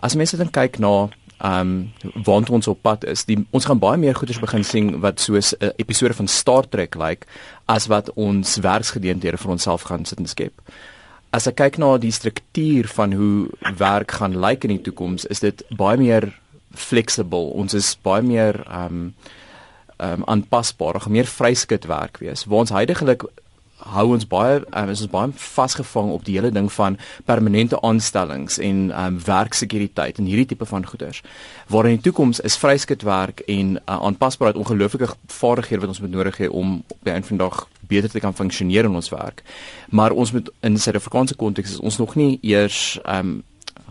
As mense dan kyk na um, waar ons op pad is, die ons gaan baie meer goeders begin sien wat soos 'n uh, episode van Star Trek lyk like, as wat ons werksgeleenthede vir onsself gaan sit en skep. As ek kyk na die struktuur van hoe werk gaan lyk like in die toekoms, is dit baie meer flexible. Ons is baie meer um, ehm um, aanpasbaar, meer vryskut werk wees. Waar ons heidaglik hou ons baie um, is ons baie vasgevang op die hele ding van permanente aanstellings en um, werksekuriteit en hierdie tipe van goeders. Waar in die toekoms is vryskutwerk en uh, aanpasbaarheid ongelooflike vaardighede wat ons moet nodig hê om op die einde van die dag beter te kan funksioneer in ons werk. Maar ons moet in Suid-Afrikaanse konteks is ons nog nie eers um,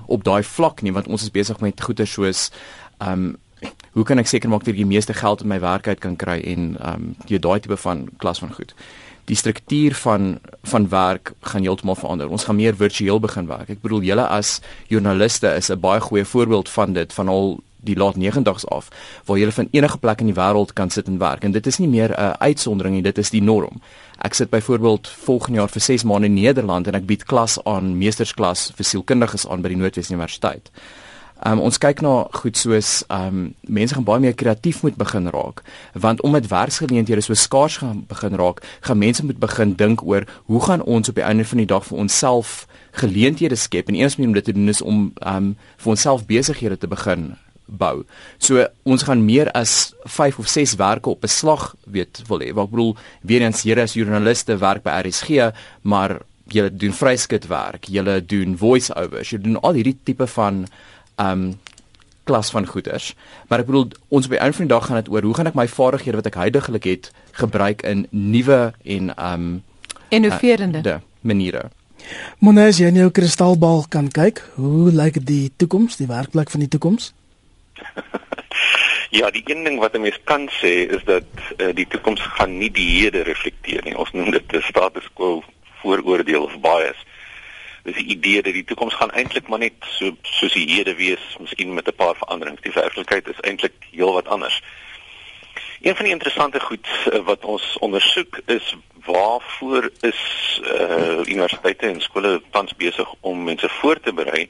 op daai vlak nie want ons is besig met goeders soos um, Hoe kan ek seker maak dat ek die meeste geld in my werk uit kan kry en um, jy daai tipe van klas van goed die struktuur van van werk gaan heeltemal verander. Ons gaan meer virtueel begin werk. Ek bedoel julle as joernaliste is 'n baie goeie voorbeeld van dit van al die laat 90's af waar jy van enige plek in die wêreld kan sit en werk en dit is nie meer 'n uitsondering nie dit is die norm. Ek sit byvoorbeeld volgende jaar vir 6 maande in Nederland en ek bied klas aan meestersklas vir sielkundiges aan by die Noordwes Universiteit. Um, ons kyk na goed soos um mense gaan baie meer kreatief moet begin raak want om met werksgeleenthede so skaars gaan begin raak, gaan mense moet begin dink oor hoe gaan ons op die einde van die dag vir onsself geleenthede skep en eers moet om dit te doen is om um vir onsself besighede te begin bou. So ons gaan meer as 5 of 6 werke op 'n slag weet wil hê. Wat ek bedoel, weer eens hier as joernaliste werk by RSG, maar jy doen vryskut werk, jy doen voice-overs, jy doen al hierdie tipe van um klas van goeders. Maar ek bedoel ons op die einde van die dag gaan dit oor hoe gaan ek my vaardighede wat ek heidaglik het gebruik in nuwe en um innoverende uh, maniere. Mones jy in jou kristalbal kan kyk, hoe lyk die toekoms, die werkplek van die toekoms? ja, die een ding wat 'n mens kan sê is dat uh, die toekoms gaan nie die hede reflekteer nie. Ons noem dit 'n status quo vooroordeel of bias dis die idee dat die toekoms gaan eintlik maar net so soos die hede wees, miskien met 'n paar veranderings. Die werklikheid is eintlik heelwat anders. Een van die interessante goed uh, wat ons ondersoek is waarvoor is uh universiteite en skole tans besig om mense voor te berei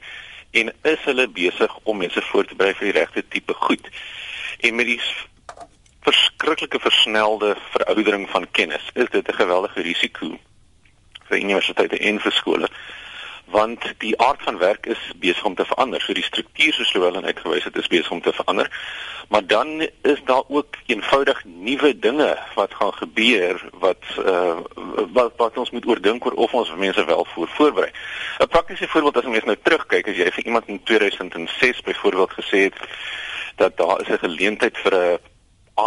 en is hulle besig om mense voor te berei vir die regte tipe goed. En met die verskriklike versnelde veroudering van kennis, is dit 'n geweldige risiko vir universiteite en vir skole want die aard van werk is besig om te verander. So die struktuur soos Louwelen uitgewys het is besig om te verander. Maar dan is daar ook eenvoudig nuwe dinge wat gaan gebeur wat uh wat wat ons moet oordink oor of ons mense wel voor voorberei. 'n Praktiese voorbeeld as ons nou terugkyk, as jy vir iemand in 2006 byvoorbeeld gesê het dat daar is 'n geleentheid vir 'n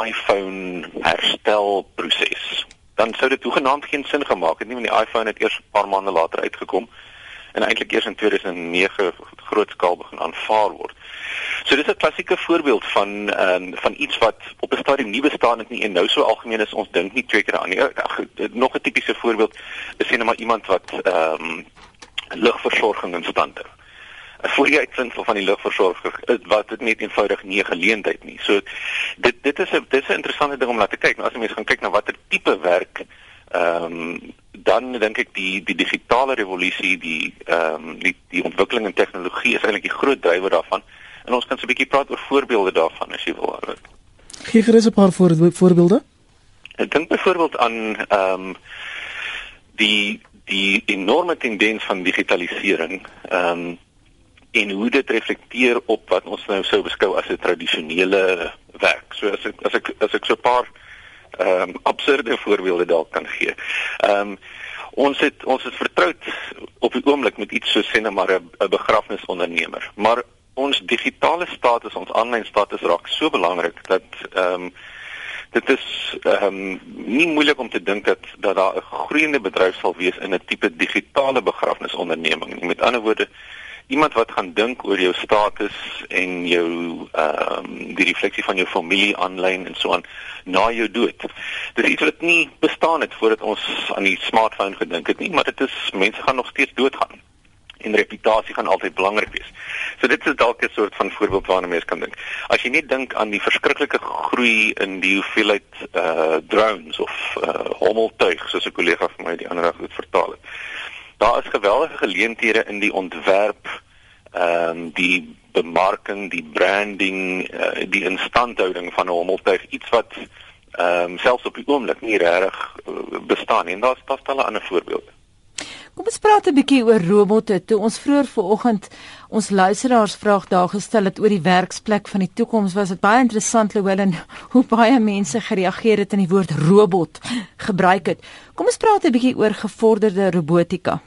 iPhone herstelproses dan sou dit hoegenaamd geen sin gemaak het nie want die iPhone het eers 'n paar maande later uitgekom en eintlik eers in 2009 grootskaal begin aanvaar word. So dis 'n klassieke voorbeeld van ehm um, van iets wat op 'n stadium nie bestaan het nie en nou so algemeen is ons dink nie twee keer aan nie. Ach, nog 'n tipiese voorbeeld is sien maar iemand wat ehm um, lugversorging in stand hou. 'n Voorie uitvinsel van die lugversorger wat dit net eenvoudig nie 'n geleentheid nie. So dit dit is 'n dis 'n interessante ding om na te kyk. Nou as jy mens gaan kyk na watter tipe werk ehm um, dan dink ek die die digitale revolusie die ehm um, die die ontwikkeling in tegnologie is eintlik die groot drywer daarvan en ons kan so 'n bietjie praat oor voorbeelde daarvan as jy wil. Gee gerus 'n paar voor, voorbeelde. Ek dink byvoorbeeld aan ehm um, die die enorme tendens van digitalisering ehm um, en hoe dit reflekteer op wat ons nou sou beskou as 'n tradisionele werk. So as ek as ek as ek so 'n paar ehm um, absurde voorbeelde dalk kan gee. Ehm um, ons het ons het vertroud op die oomblik met iets so sê net maar 'n begrafnisondernemer. Maar ons digitale status, ons aanlyn status raak so belangrik dat ehm um, dit is ehm um, nie moeilik om te dink dat dat daar 'n groeiende bedryf sal wees in 'n tipe digitale begrafnisonderneming. Met ander woorde iemand wat gaan dink oor jou status en jou ehm um, die refleksie van jou familie aanlyn en so aan na jou dood. Dis iets wat nie bestaan het voordat ons aan die smartphone gedink het nie, maar dit is mense gaan nog steeds doodgaan en reputasie gaan altyd belangrik wees. So dit is dalk 'n soort van voorbeeld waarna mense kan dink. As jy net dink aan die verskriklike groei in die hoeveelheid uh drones of uh hommeltuig soos 'n kollega van my die ander dag het vertaal het daar is geweldige geleenthede in die ontwerp ehm um, die bemarking, die branding, uh, die instandhouding van 'n hommeltuig iets wat ehm um, selfs op die oomblik nie regtig uh, bestaan nie. En daar's daar's talle ander voorbeelde. Kom ons praat 'n bietjie oor robotte. Toe ons vroeër vanoggend ons luisteraars vraag daar gestel het oor die werksplek van die toekoms, was dit baie interessant Louwel en hoe baie mense gereageer het in die woord robot gebruik het. Kom ons praat 'n bietjie oor gevorderde robotika.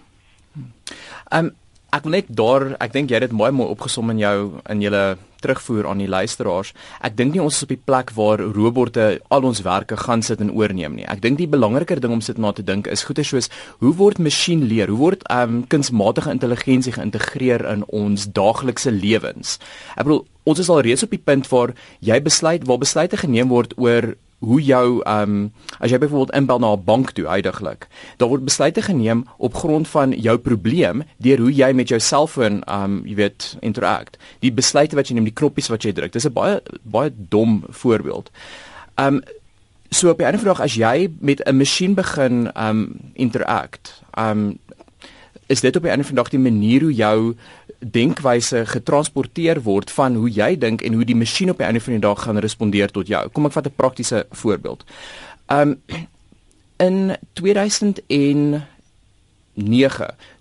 Ehm um, ek wil net daar ek dink jy het dit mooi mooi opgesom in jou in julle terugvoer aan die luisteraars. Ek dink nie ons is op die plek waar robotte al ons werke gaan sit en oorneem nie. Ek dink die belangriker ding om sit na te dink is goeie soos hoe word masjien leer? Hoe word ehm um, kunsmatige intelligensie geïntegreer in ons daaglikse lewens? Ek bedoel ons is al reeds op die punt waar jy besluit waar besluite geneem word oor hoe jou ehm um, as jy byvoorbeeld inbel na 'n bank toe heidaglik, daar word besluite geneem op grond van jou probleem deur hoe jy met jou selfoon ehm um, jy weet interact. Die besluite wat jy neem, die knoppies wat jy druk. Dis 'n baie baie dom voorbeeld. Ehm um, so op 'n ander vraag as jy met 'n masjien begin ehm um, interact, ehm um, is dit op 'n ander vandag die manier hoe jou denkwyse getransporteer word van hoe jy dink en hoe die masjien op 'n ander van die dag gaan respondeer tot jou. Kom ek vat 'n praktiese voorbeeld. Um in 2009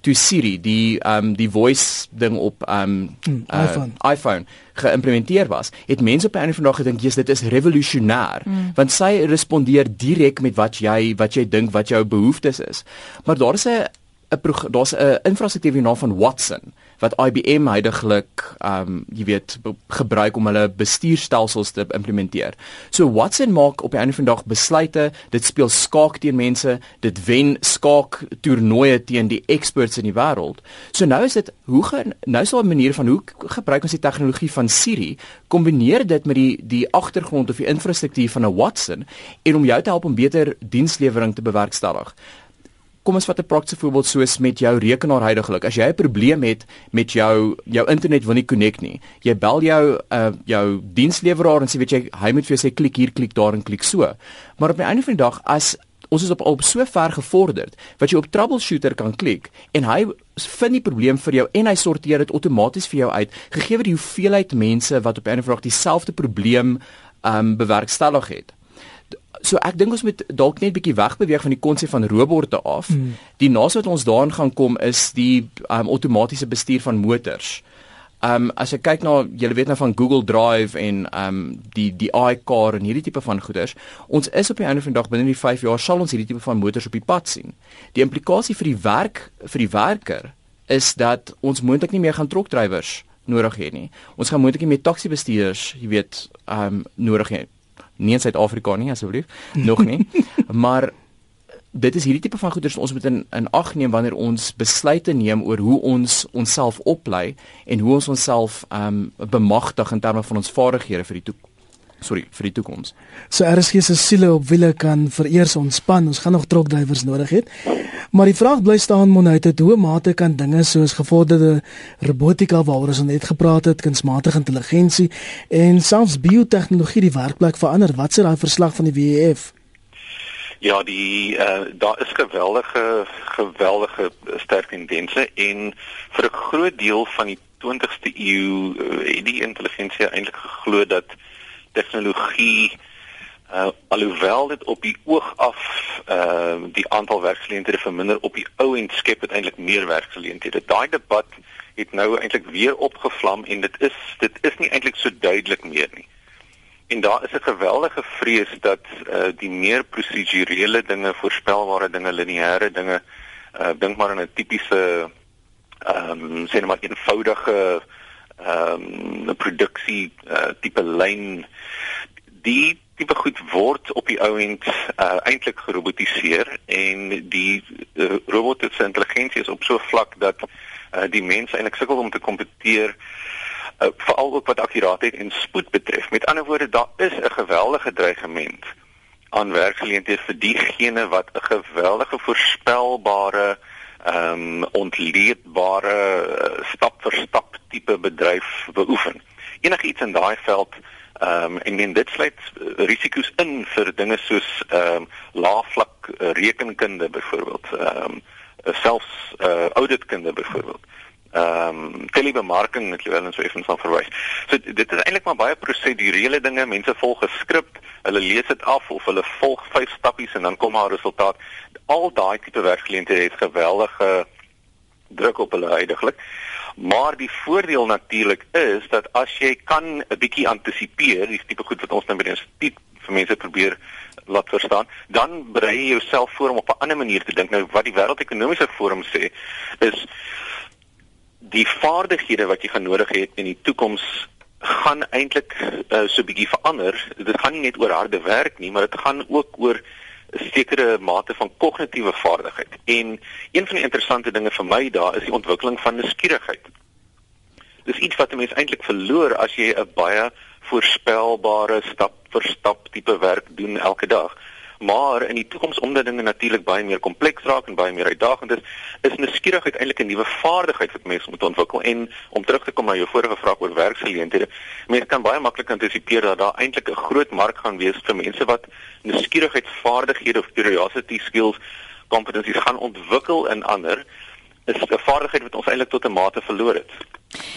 toe Siri die um die voice ding op um hmm, uh, iPhone, iPhone geïmplementeer was, het mense op 'n ander vandag gedink, "Jesus, dit is revolusionêr," mm. want sy respondeer direk met wat jy wat jy dink wat jou behoeftes is. Maar daar is 'n 'n daar's 'n infrastruktuur hier na van Watson wat IBM heidaglik um, jy weet gebruik om hulle bestuurstelsels te implementeer. So Watson maak op die einde van die dag besluite, dit speel skaak teen mense, dit wen skaak toernooie teen die experts in die wêreld. So nou is dit hoe gaan nou is daar 'n manier van hoe gebruik ons die tegnologie van Siri, kombineer dit met die die agtergrond of die infrastruktuur van 'n Watson en om jou te help om beter dienslewering te bewerkstellig kom ons vat 'n praktiese voorbeeld soos met jou rekenaar heidaglik. As jy 'n probleem het met jou jou internet wil nie connect nie. Jy bel jou uh jou diensleweraar en sê weet jy hy moet vir jou sê klik hier, klik daar en klik so. Maar op die einde van die dag as ons is op op so ver gevorderd wat jy op troubleshooter kan klik en hy vind die probleem vir jou en hy sorteer dit outomaties vir jou uit gegee word die hoeveelheid mense wat op 'n of ander dieselfde probleem um bewerkstellig het so ek dink ons moet dalk net bietjie wegbeweeg van die konsep van robotte af. Mm. Die naaste wat ons daarin gaan kom is die um, outomatiese bestuur van motors. Ehm um, as jy kyk na jy weet nou van Google Drive en ehm um, die die iCar en hierdie tipe van goederes, ons is op die einde van die dag binne die 5 jaar sal ons hierdie tipe van motors op die pad sien. Die implikasie vir die werk vir die werker is dat ons moontlik nie meer gaan trokdrywers nodig hê nie. Ons gaan moontlik nie meer taxi bestuurders, jy weet, ehm um, nodig hê nie in Suid-Afrika nie asseblief nog nie maar dit is hierdie tipe van goeders ons moet in in ag neem wanneer ons besluite neem oor hoe ons onsself oplei en hoe ons onsself ehm um, bemagtig in terme van ons vaardighede vir die toekoms sorry vir die toekoms. So RSG se siele op wiele kan vereers ontspan. Ons gaan nog trokdrywers nodig hê. Maar die vraag bly staan monuit het hoe mate kan dinge soos gevorderde robotika waaroor ons net gepraat het, kunsmatige intelligensie en selfs biotehnologie die werkplek verander. Wat sê daai verslag van die WEF? Ja, die uh, daar is geweldige geweldige sterk tendense en vir 'n groot deel van die 20ste eeu uh, het die intelligensie eintlik geglo dat tegnologie uh alhoewel dit op die oog af uh die aantal werkgeleenthede verminder op die ou en skep dit eintlik meer werkgeleenthede. Daai debat het nou eintlik weer opgevlam en dit is dit is nie eintlik so duidelik meer nie. En daar is 'n geweldige vrees dat uh die meer prosedurele dinge, voorspelbare dinge, lineêre dinge, uh dink maar aan 'n tipiese ehm um, sê net maar eenvoudige ehm um, produksie uh, tipe lyn die tipe goed word op die ou end uh, eintlik gerobotiseer en die uh, robotte se intelligensie is op so vlak dat uh, die mense eintlik sukkel om te kompeteer uh, veral ook wat akkuraatheid en spoed betref. Met ander woorde, daar is 'n geweldige dreigement aan werkgeleenthede vir diegene wat 'n geweldige voorspelbare ehm um, ontleedbare stap vir stap tipe bedryf beoefen. Enigiets in daai veld ehm um, en men dit sluit uh, risiko's in vir dinge soos ehm um, laafvlak uh, rekenkunde byvoorbeeld ehm um, selfs uh, auditkunde byvoorbeeld. ehm um, telebemarking wat jy wel eens so effens van verwys. So dit is eintlik maar baie prosedurele dinge. Mense volg 'n skrip, hulle lees dit af of hulle volg vyf stappies en dan kom maar 'n resultaat. Al daai tipe werkgeleenthede het geweldige druk op hulle heidaglik. Maar die voordeel natuurlik is dat as jy kan 'n bietjie antisipeer, die tipe goed wat ons nou die instituut vir mense probeer laat verstaan, dan berei jy jouself voor om op 'n ander manier te dink. Nou wat die wêreldekonomiese forum sê is die vaardighede wat jy gaan nodig hê in die toekoms gaan eintlik uh, so 'n bietjie verander. Dit gaan nie net oor harde werk nie, maar dit gaan ook oor sekere mate van kognitiewe vaardigheid. En een van die interessante dinge vir my daar is die ontwikkeling van nuuskierigheid. Dis iets wat 'n mens eintlik verloor as jy 'n baie voorspelbare stap vir stap tipe werk doen elke dag. Maar in die toekoms omdat dinge natuurlik baie meer kompleks raak en baie meer uitdagend is, is nuuskierigheid eintlik 'n nuwe vaardigheid wat mense moet ontwikkel. En om terug te kom na jou vorige vraag oor werksgeleenthede, mense kan baie maklik antisipeer dat daar eintlik 'n groot mark gaan wees vir mense wat nuuskierigheid vaardighede of curiosity skills kompetensies gaan ontwikkel in ander is 'n vaardigheid wat ons eintlik tot 'n mate verloor het.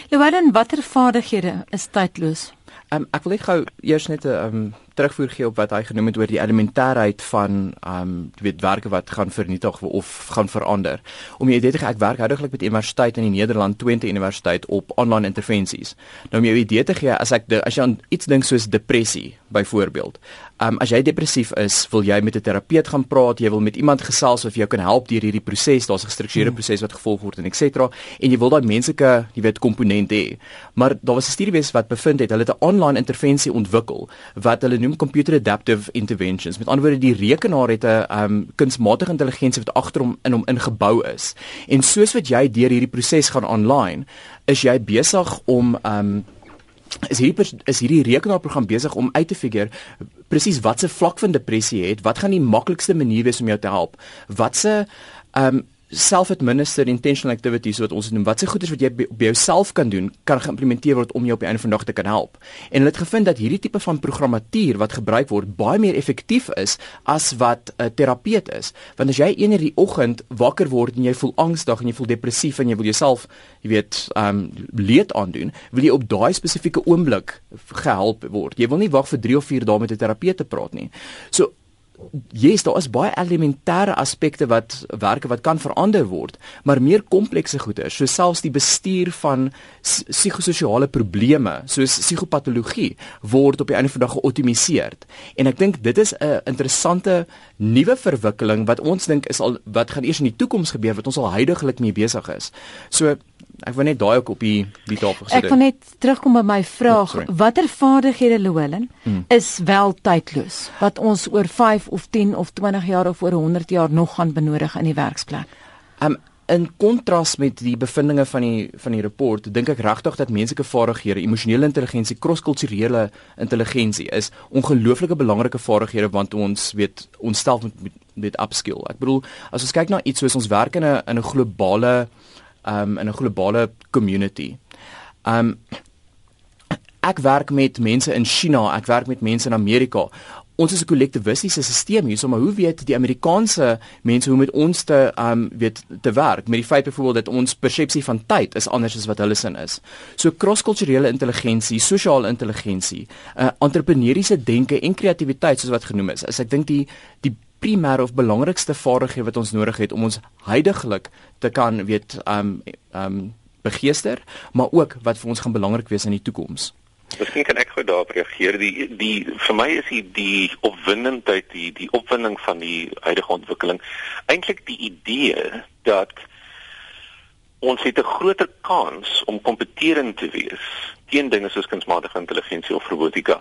Lewellen, watter vaardighede is tydloos? Um, ek wil net gou eers net 'n um, terugvoer gee op wat hy genoem het oor die elementêrheid van um weet werke wat gaan vernietig of gaan verander. Om jy gee, ek werk houdiglik met universiteit in die Nederland Twente Universiteit op online intervensies. Nou om jou idee te gee, as ek de, as jy aan iets dink soos depressie byvoorbeeld. Um as jy depressief is, wil jy met 'n terapeut gaan praat, jy wil met iemand gesels of jy kan help deur hierdie proses, daar's 'n gestruktureerde hmm. proses wat gevolg word en et cetera en jy wil daai menslike, jy weet, komponent hê. Maar daar was 'n studie wees wat bevind het hulle het 'n online intervensie ontwikkel wat hulle noem computer adaptive interventions. Met ander woorde, die rekenaar het 'n um kunsmatige intelligensie wat agter hom in hom ingebou is. En soos wat jy deur hierdie proses gaan online, is jy besig om um is hierdie is hierdie rekenaarprogram besig om uit te figure presies watse vlak van depressie jy het, wat gaan die maklikste manier wees om jou te help? Watse ehm um, self-administered intentional activities wat ons noem, watse goeders wat jy op jouself kan doen, kan geïmplementeer word om jou op die einde van die dag te kan help. En hulle het gevind dat hierdie tipe van programmatuur wat gebruik word baie meer effektief is as wat 'n uh, terapeut is. Want as jy eendag die oggend wakker word en jy voel angstig en jy voel depressief en jy wil jouself, jy weet, ehm um, leed aandoen, wil jy op daai spesifieke oomblik gehelp word. Jy wil nie wag vir 3 of 4 dae met 'n terapeut te praat nie. So Yes, daar is baie elementêre aspekte wat werke wat kan verander word, maar meer komplekse goeder, soos selfs die bestuur van psigososiale probleme, soos psigopatologie, word op die einde van die dag geautomatiseer. En ek dink dit is 'n interessante nuwe verwikkeling wat ons dink is al wat gaan eers in die toekoms gebeur wat ons al heidaglik mee besig is. So ek wil net daai ook op die die tafel gesit. Ek wil net terugkom by my vraag, oh, watter vaardighede Louwelen hmm. is wel tydloos wat ons oor 5 of 10 of 20 jaar of oor 100 jaar nog gaan benodig in die werksplek? Um in kontras met die bevindinge van die van die rapport, dink ek regtig dat menslike vaardighede, emosionele intelligensie, krosskulturele intelligensie is ongelooflike belangrike vaardighede want ons weet ons self moet met upskill. Ek bedoel, as ons kyk na iets soos ons werk in 'n in 'n globale um in 'n globale community. Um ek werk met mense in China, ek werk met mense in Amerika. Ons is 'n kollektivistiese stelsel hier, so maar hoe weet die Amerikaanse mense hoe met ons te um weet te werk met die feit byvoorbeeld dat ons persepsie van tyd is anders as wat hulle sin is. So krosskulturele intelligensie, sosiale intelligensie, uh entrepreneuriese denke en kreatiwiteit soos wat genoem is. As ek dink die die primêre of belangrikste vaardighede wat ons nodig het om ons heidaglik te kan weet um um begeester, maar ook wat vir ons gaan belangrik wees in die toekoms. Miskien kan ek gou daarop reageer. Die die vir my is die die opwindendheid, die die opwinding van die huidige ontwikkeling eintlik die idee dat ons het 'n groter kans om kompeterend te wees teen dinge soos kunsmatige intelligensie of robotika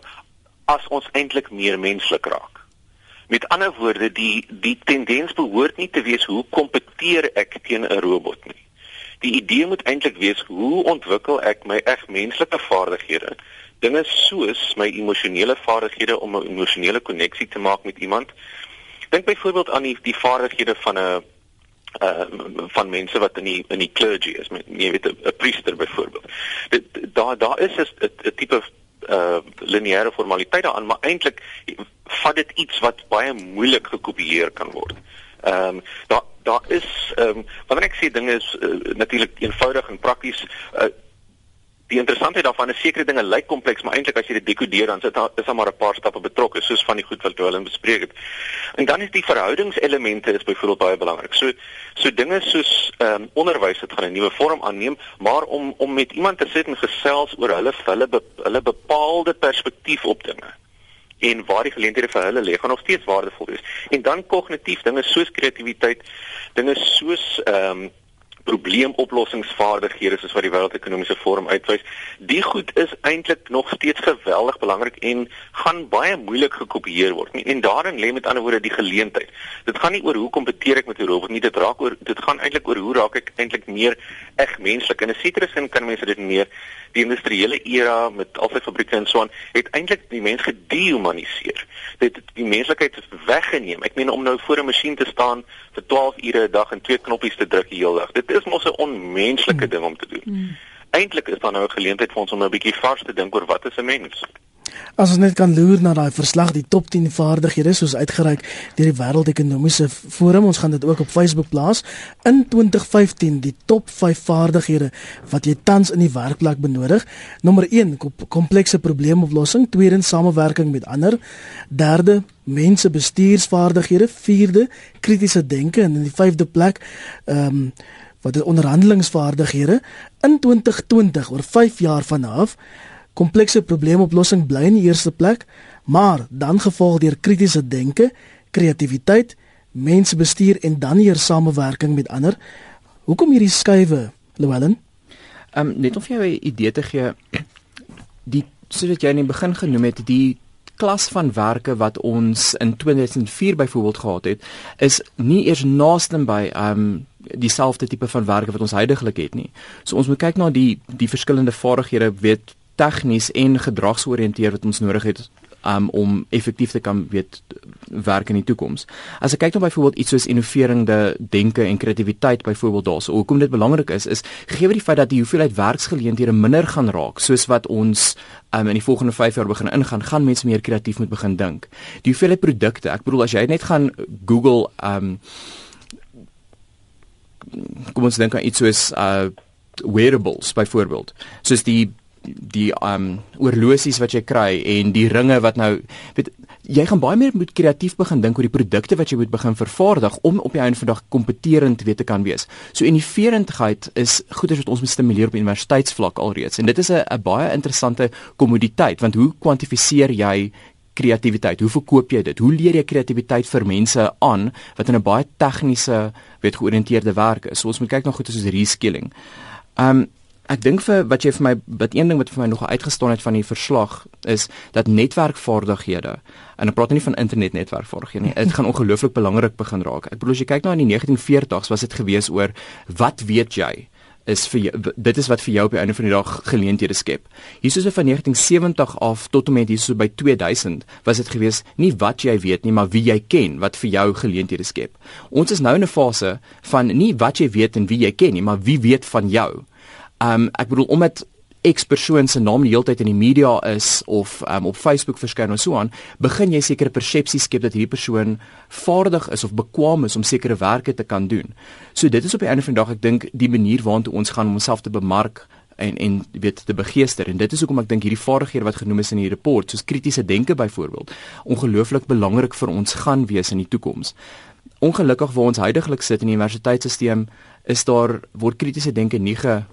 as ons eintlik meer menslik raak. Met ander woorde, die die tendens behoort nie te wees hoe kompeteer ek teen 'n robot nie. Die idee moet eintlik wees hoe ontwikkel ek my eg menslike vaardighede? Dinge soos my emosionele vaardighede om 'n emosionele koneksie te maak met iemand. Dink byvoorbeeld aan die die vaardighede van 'n uh van mense wat in die in die clergy is, met, jy weet 'n priester byvoorbeeld. Dit daar daar is 'n tipe uh lineêre formaliteit daaraan, maar eintlik vat dit iets wat baie moeilik gekopieer kan word. Ehm um, daar daar is ehm um, wanneer ek sê dinge is uh, natuurlik eenvoudig en prakties uh, die interessantheid daarvan is sekere dinge lyk kompleks, maar eintlik as jy dit dekodeer dan sit daar is daar maar 'n paar stappe betrokke, soos van die goed wat hulle bespreek het. En dan is die verhoudingselemente is byvoorbeeld baie belangrik. So so dinge soos ehm um, onderwys het gaan 'n nuwe vorm aanneem, maar om om met iemand te sit en gesels oor hulle hulle be, hulle bepaalde perspektief op dinge en waar die geleenthede vir hulle lê gaan nog steeds waardevol wees. En dan kognitief dinge soos kreatiwiteit, dinge soos ehm um, probleemoplossingsvaardighede soos wat die wêreldekonomiese forum uitwys. Die goed is eintlik nog steeds geweldig belangrik en gaan baie moeilik gekopieer word. En daarin lê met ander woorde die geleentheid. Dit gaan nie oor hoe kompeteer ek met 'n robot nie, dit raak oor dit gaan eintlik oor hoe raak ek eintlik meer eg menslik. In 'n sekere sin kan mense dit meer die industriële era met al sy fabrieke en so aan het eintlik die mens gedehumaniseer. Dit het die menslikheid weggeneem. Ek meen om nou voor 'n masjien te staan vir 12 ure 'n dag en twee knoppies te druk die hele dag. Dit is mos 'n onmenslike ding om te doen. Hmm. Eintlik is daar nou 'n geleentheid vir ons om 'n bietjie vars te dink oor wat is 'n mens? As ons net kan loer na daai verslag die top 10 vaardighede soos uitgereik deur die Wêreldekonomiese Forum, ons gaan dit ook op Facebook plaas in 2015 die top 5 vaardighede wat jy tans in die werkplek benodig. Nommer 1 komplekse probleemoplossing, tweede samewerking met ander, derde mense bestuursvaardighede, vierde kritiese denke en in die vyfde plek ehm um, wat is onderhandelingsvaardighede in 2020 oor 5 jaar vanaf Komplekse probleemoplossing bly in die eerste plek, maar dan gevolg deur kritiese denke, kreatiwiteit, mensbestuur en dan hier samewerking met ander. Hoekom hierdie skuwe, Llewellyn? Ehm um, net om vir jou 'n idee te gee, die soos jy in die begin genoem het, die klas van werke wat ons in 2004 byvoorbeeld gehad het, is nie eers naaste by ehm um, dieselfde tipe van werke wat ons heidaglik het nie. So ons moet kyk na die die verskillende vaardighede weet tegnies en gedragsoriënteer wat ons nodig het um, om effektief te kan weet werk in die toekoms. As ek kyk na byvoorbeeld iets soos innoverende denke en kreatiwiteit byvoorbeeld daarso, hoekom dit belangrik is is gegee die feit dat die hoeveelheid werksgeleenthede minder gaan raak soos wat ons um, in die volgende 5 jaar begin ingaan, gaan mense meer kreatief moet begin dink. Die hoeveelheid produkte, ek bedoel as jy net gaan Google um kom ons dink aan iets soos uh wearables byvoorbeeld. Soos die die um oorlosies wat jy kry en die ringe wat nou weet jy gaan baie meer moet kreatief begin dink oor die produkte wat jy moet begin vervaardig om op die einde van die dag kompeterend weet te kan wees. So innoverendheid is goeders wat ons moet stimuleer op universiteitsvlak alreeds en dit is 'n baie interessante kommoditeit want hoe kwantifiseer jy kreatiwiteit? Hoe verkoop jy dit? Hoe leer jy kreatiwiteit vir mense aan wat in 'n baie tegniese weet georiënteerde werk is? So ons moet kyk na goeie soos reskilling. Um Ek dink vir wat jy vir my wat een ding wat vir my nog uitgestaan het van die verslag is dat netwerkvaardighede en ek praat nie van internetnetwerkvaardighede nie. Dit gaan ongelooflik belangrik begin raak. Ek bedoel as jy kyk nou in die 1940s was dit gewees oor wat weet jy is vir jou, dit is wat vir jou op die einde van die dag geleenthede skep. Hiersoos van 1970 af tot en met hierso by 2000 was dit gewees nie wat jy weet nie, maar wie jy ken wat vir jou geleenthede skep. Ons is nou in 'n fase van nie wat jy weet en wie jy ken nie, maar wie weet van jou. Um ek bedoel omdat X persoon se naam die hele tyd in die media is of um, op Facebook verskyn en so aan, begin jy sekere persepsies skep dat hierdie persoon vaardig is of bekwam is om sekere werke te kan doen. So dit is op die einde van die dag ek dink die manier waartoe ons gaan om onsself te bemark en en weet te begeester en dit is hoekom ek dink hierdie vaardighede wat genoem is in die rapport soos kritiese denke byvoorbeeld ongelooflik belangrik vir ons gaan wees in die toekoms. Ongelukkig waar ons heidaglik sit in die universiteitstelsel is daar word kritiese denke nie ge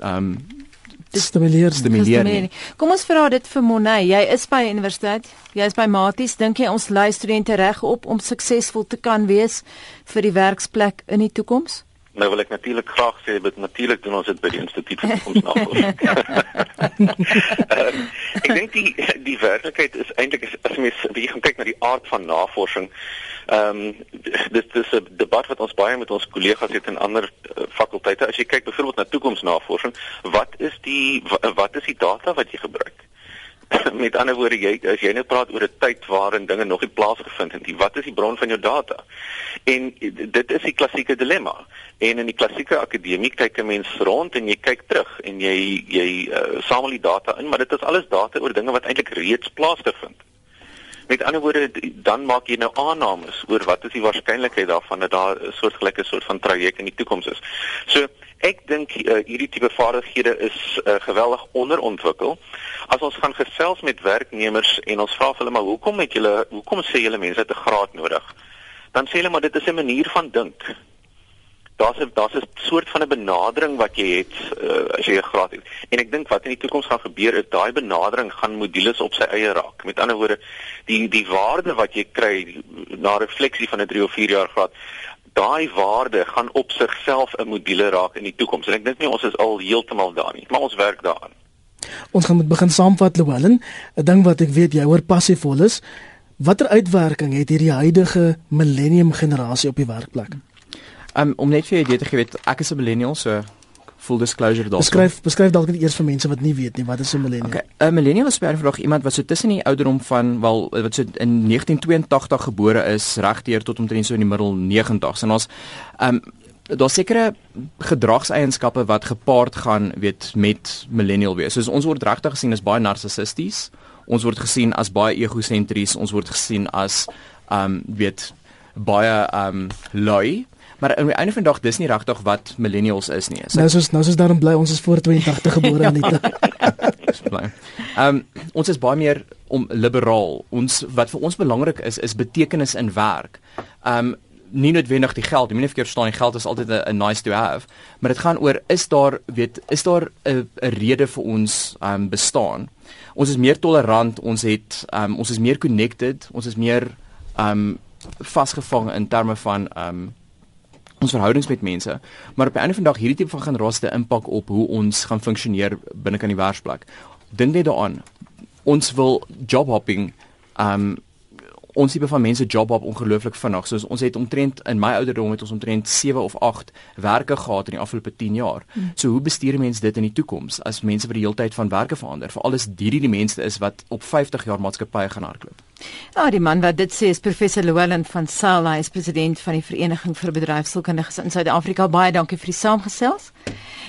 ehm um, stimuleer stimuleer. Kom ons vra dit vir Monet. Jy is by universiteit. Jy is by Maties. Dink jy ons lei studente reg op om suksesvol te kan wees vir die werksplek in die toekoms? Nou wil ek natuurlik graag sê dit natuurlik doen ons dit by die instituut vir toekomsnavorsing. uh, ek dink die die werklikheid is eintlik as mens wie gaan kyk na die aard van navorsing Ehm um, dit dis 'n debat wat ons baie met ons kollegas het in ander uh, fakulteite. As jy kyk byvoorbeeld na toekomsnavorsing, wat is die wat is die data wat jy gebruik? met ander woorde jy as jy net praat oor 'n tyd waarin dinge nog nie plaasgevind het nie, wat is die bron van jou data? En dit is die klassieke dilemma. En in die klassieke akademie kyk 'n mens rond en jy kyk terug en jy jy uh, samel die data in, maar dit is alles data oor dinge wat eintlik reeds plaasgevind het. Met ander woorde dan maak jy nou aannames oor wat is die waarskynlikheid daarvan dat daar 'n soortgelyke soort van traject in die toekoms is. So ek dink uh, hierdie tipe vaardighede is uh, geweldig onderontwikkel. As ons gaan gesels met werknemers en ons vra hulle maar hoekom het julle hoekom sê julle mense het 'n graad nodig? Dan sê hulle maar dit is 'n manier van dink daar's 'n daar's 'n soort van 'n benadering wat jy het uh, as jy 'n graad het. En ek dink wat in die toekoms gaan gebeur is daai benadering gaan modules op sy eie raak. Met ander woorde, die die waarde wat jy kry na refleksie van 'n 3 of 4 jaar graad, daai waarde gaan op sigself 'n module raak in die toekoms. En ek dink nie ons is al heeltemal daar nie, maar ons werk daaraan. Ons gaan met begin saamvat Llewellyn, 'n ding wat ek weet jy hoor passievol is. Watter uitwerking het hierdie huidige millennium generasie op die werkplek? Hmm. Um, om net vir jou idee te gee, weet ek is 'n millennial, so full disclosure daar. Beskryf beskryf dalk net eers vir mense wat nie weet nie wat is 'n millennial. Okay, 'n millennial is vroeg iemand wat so tussen die ouderdom van wel wat so in 1982 gebore is, regdeur tot omtrent so in die middel 90s. En ons um daar sekere gedragseienskappe wat gepaard gaan weet met millennial wees. Soos ons word regtig gesien as baie narcissisties. Ons word gesien as baie egosentries. Ons word gesien as um weet baie um lui Maar aan die einde van die dag dis nie regtig wat millennials is nie. So, nou soos nou soos daarom bly ons is voor 82 gebore aan dit. Ehm um, ons is baie meer om liberaal. Ons wat vir ons belangrik is is betekenis in werk. Ehm um, nie noodwendig die geld. Jy moet nie verkeerd verstaan die geld is altyd 'n nice to have, maar dit gaan oor is daar weet is daar 'n 'n rede vir ons ehm um, bestaan. Ons is meer tolerant, ons het ehm um, ons is meer connected, ons is meer ehm um, vasgevang in terme van ehm um, ons verhoudings met mense, maar op 'n ander vandag hierdie tipe van generasie impak op hoe ons gaan funksioneer binne kan die werksplek. Dink net daaraan. Ons wil job hopping um ons tipe van mense job hop ongelooflik vinnig. So ons het omtrent in my ouderdom het ons omtrent 7 of 8 werke gehad in die afgelope 10 jaar. Hmm. So hoe bestuur mense dit in die toekoms as mense vir die hele tyd van werke verander? Veral as hierdie die mense is wat op 50 jaar maatskappye gaan hardloop. Ja, die man wat dit sê is professor Llewellyn van Sail, hy is president van die Vereniging vir Bedryfskundiges in Suid-Afrika. Baie dankie vir die saamgesels.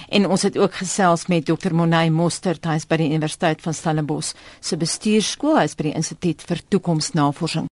En ons het ook gesels met Dr. Monay Moster, hy is by die Universiteit van Stellenbosch se bestuurskool, hy is by die Instituut vir Toekomsnavorsing.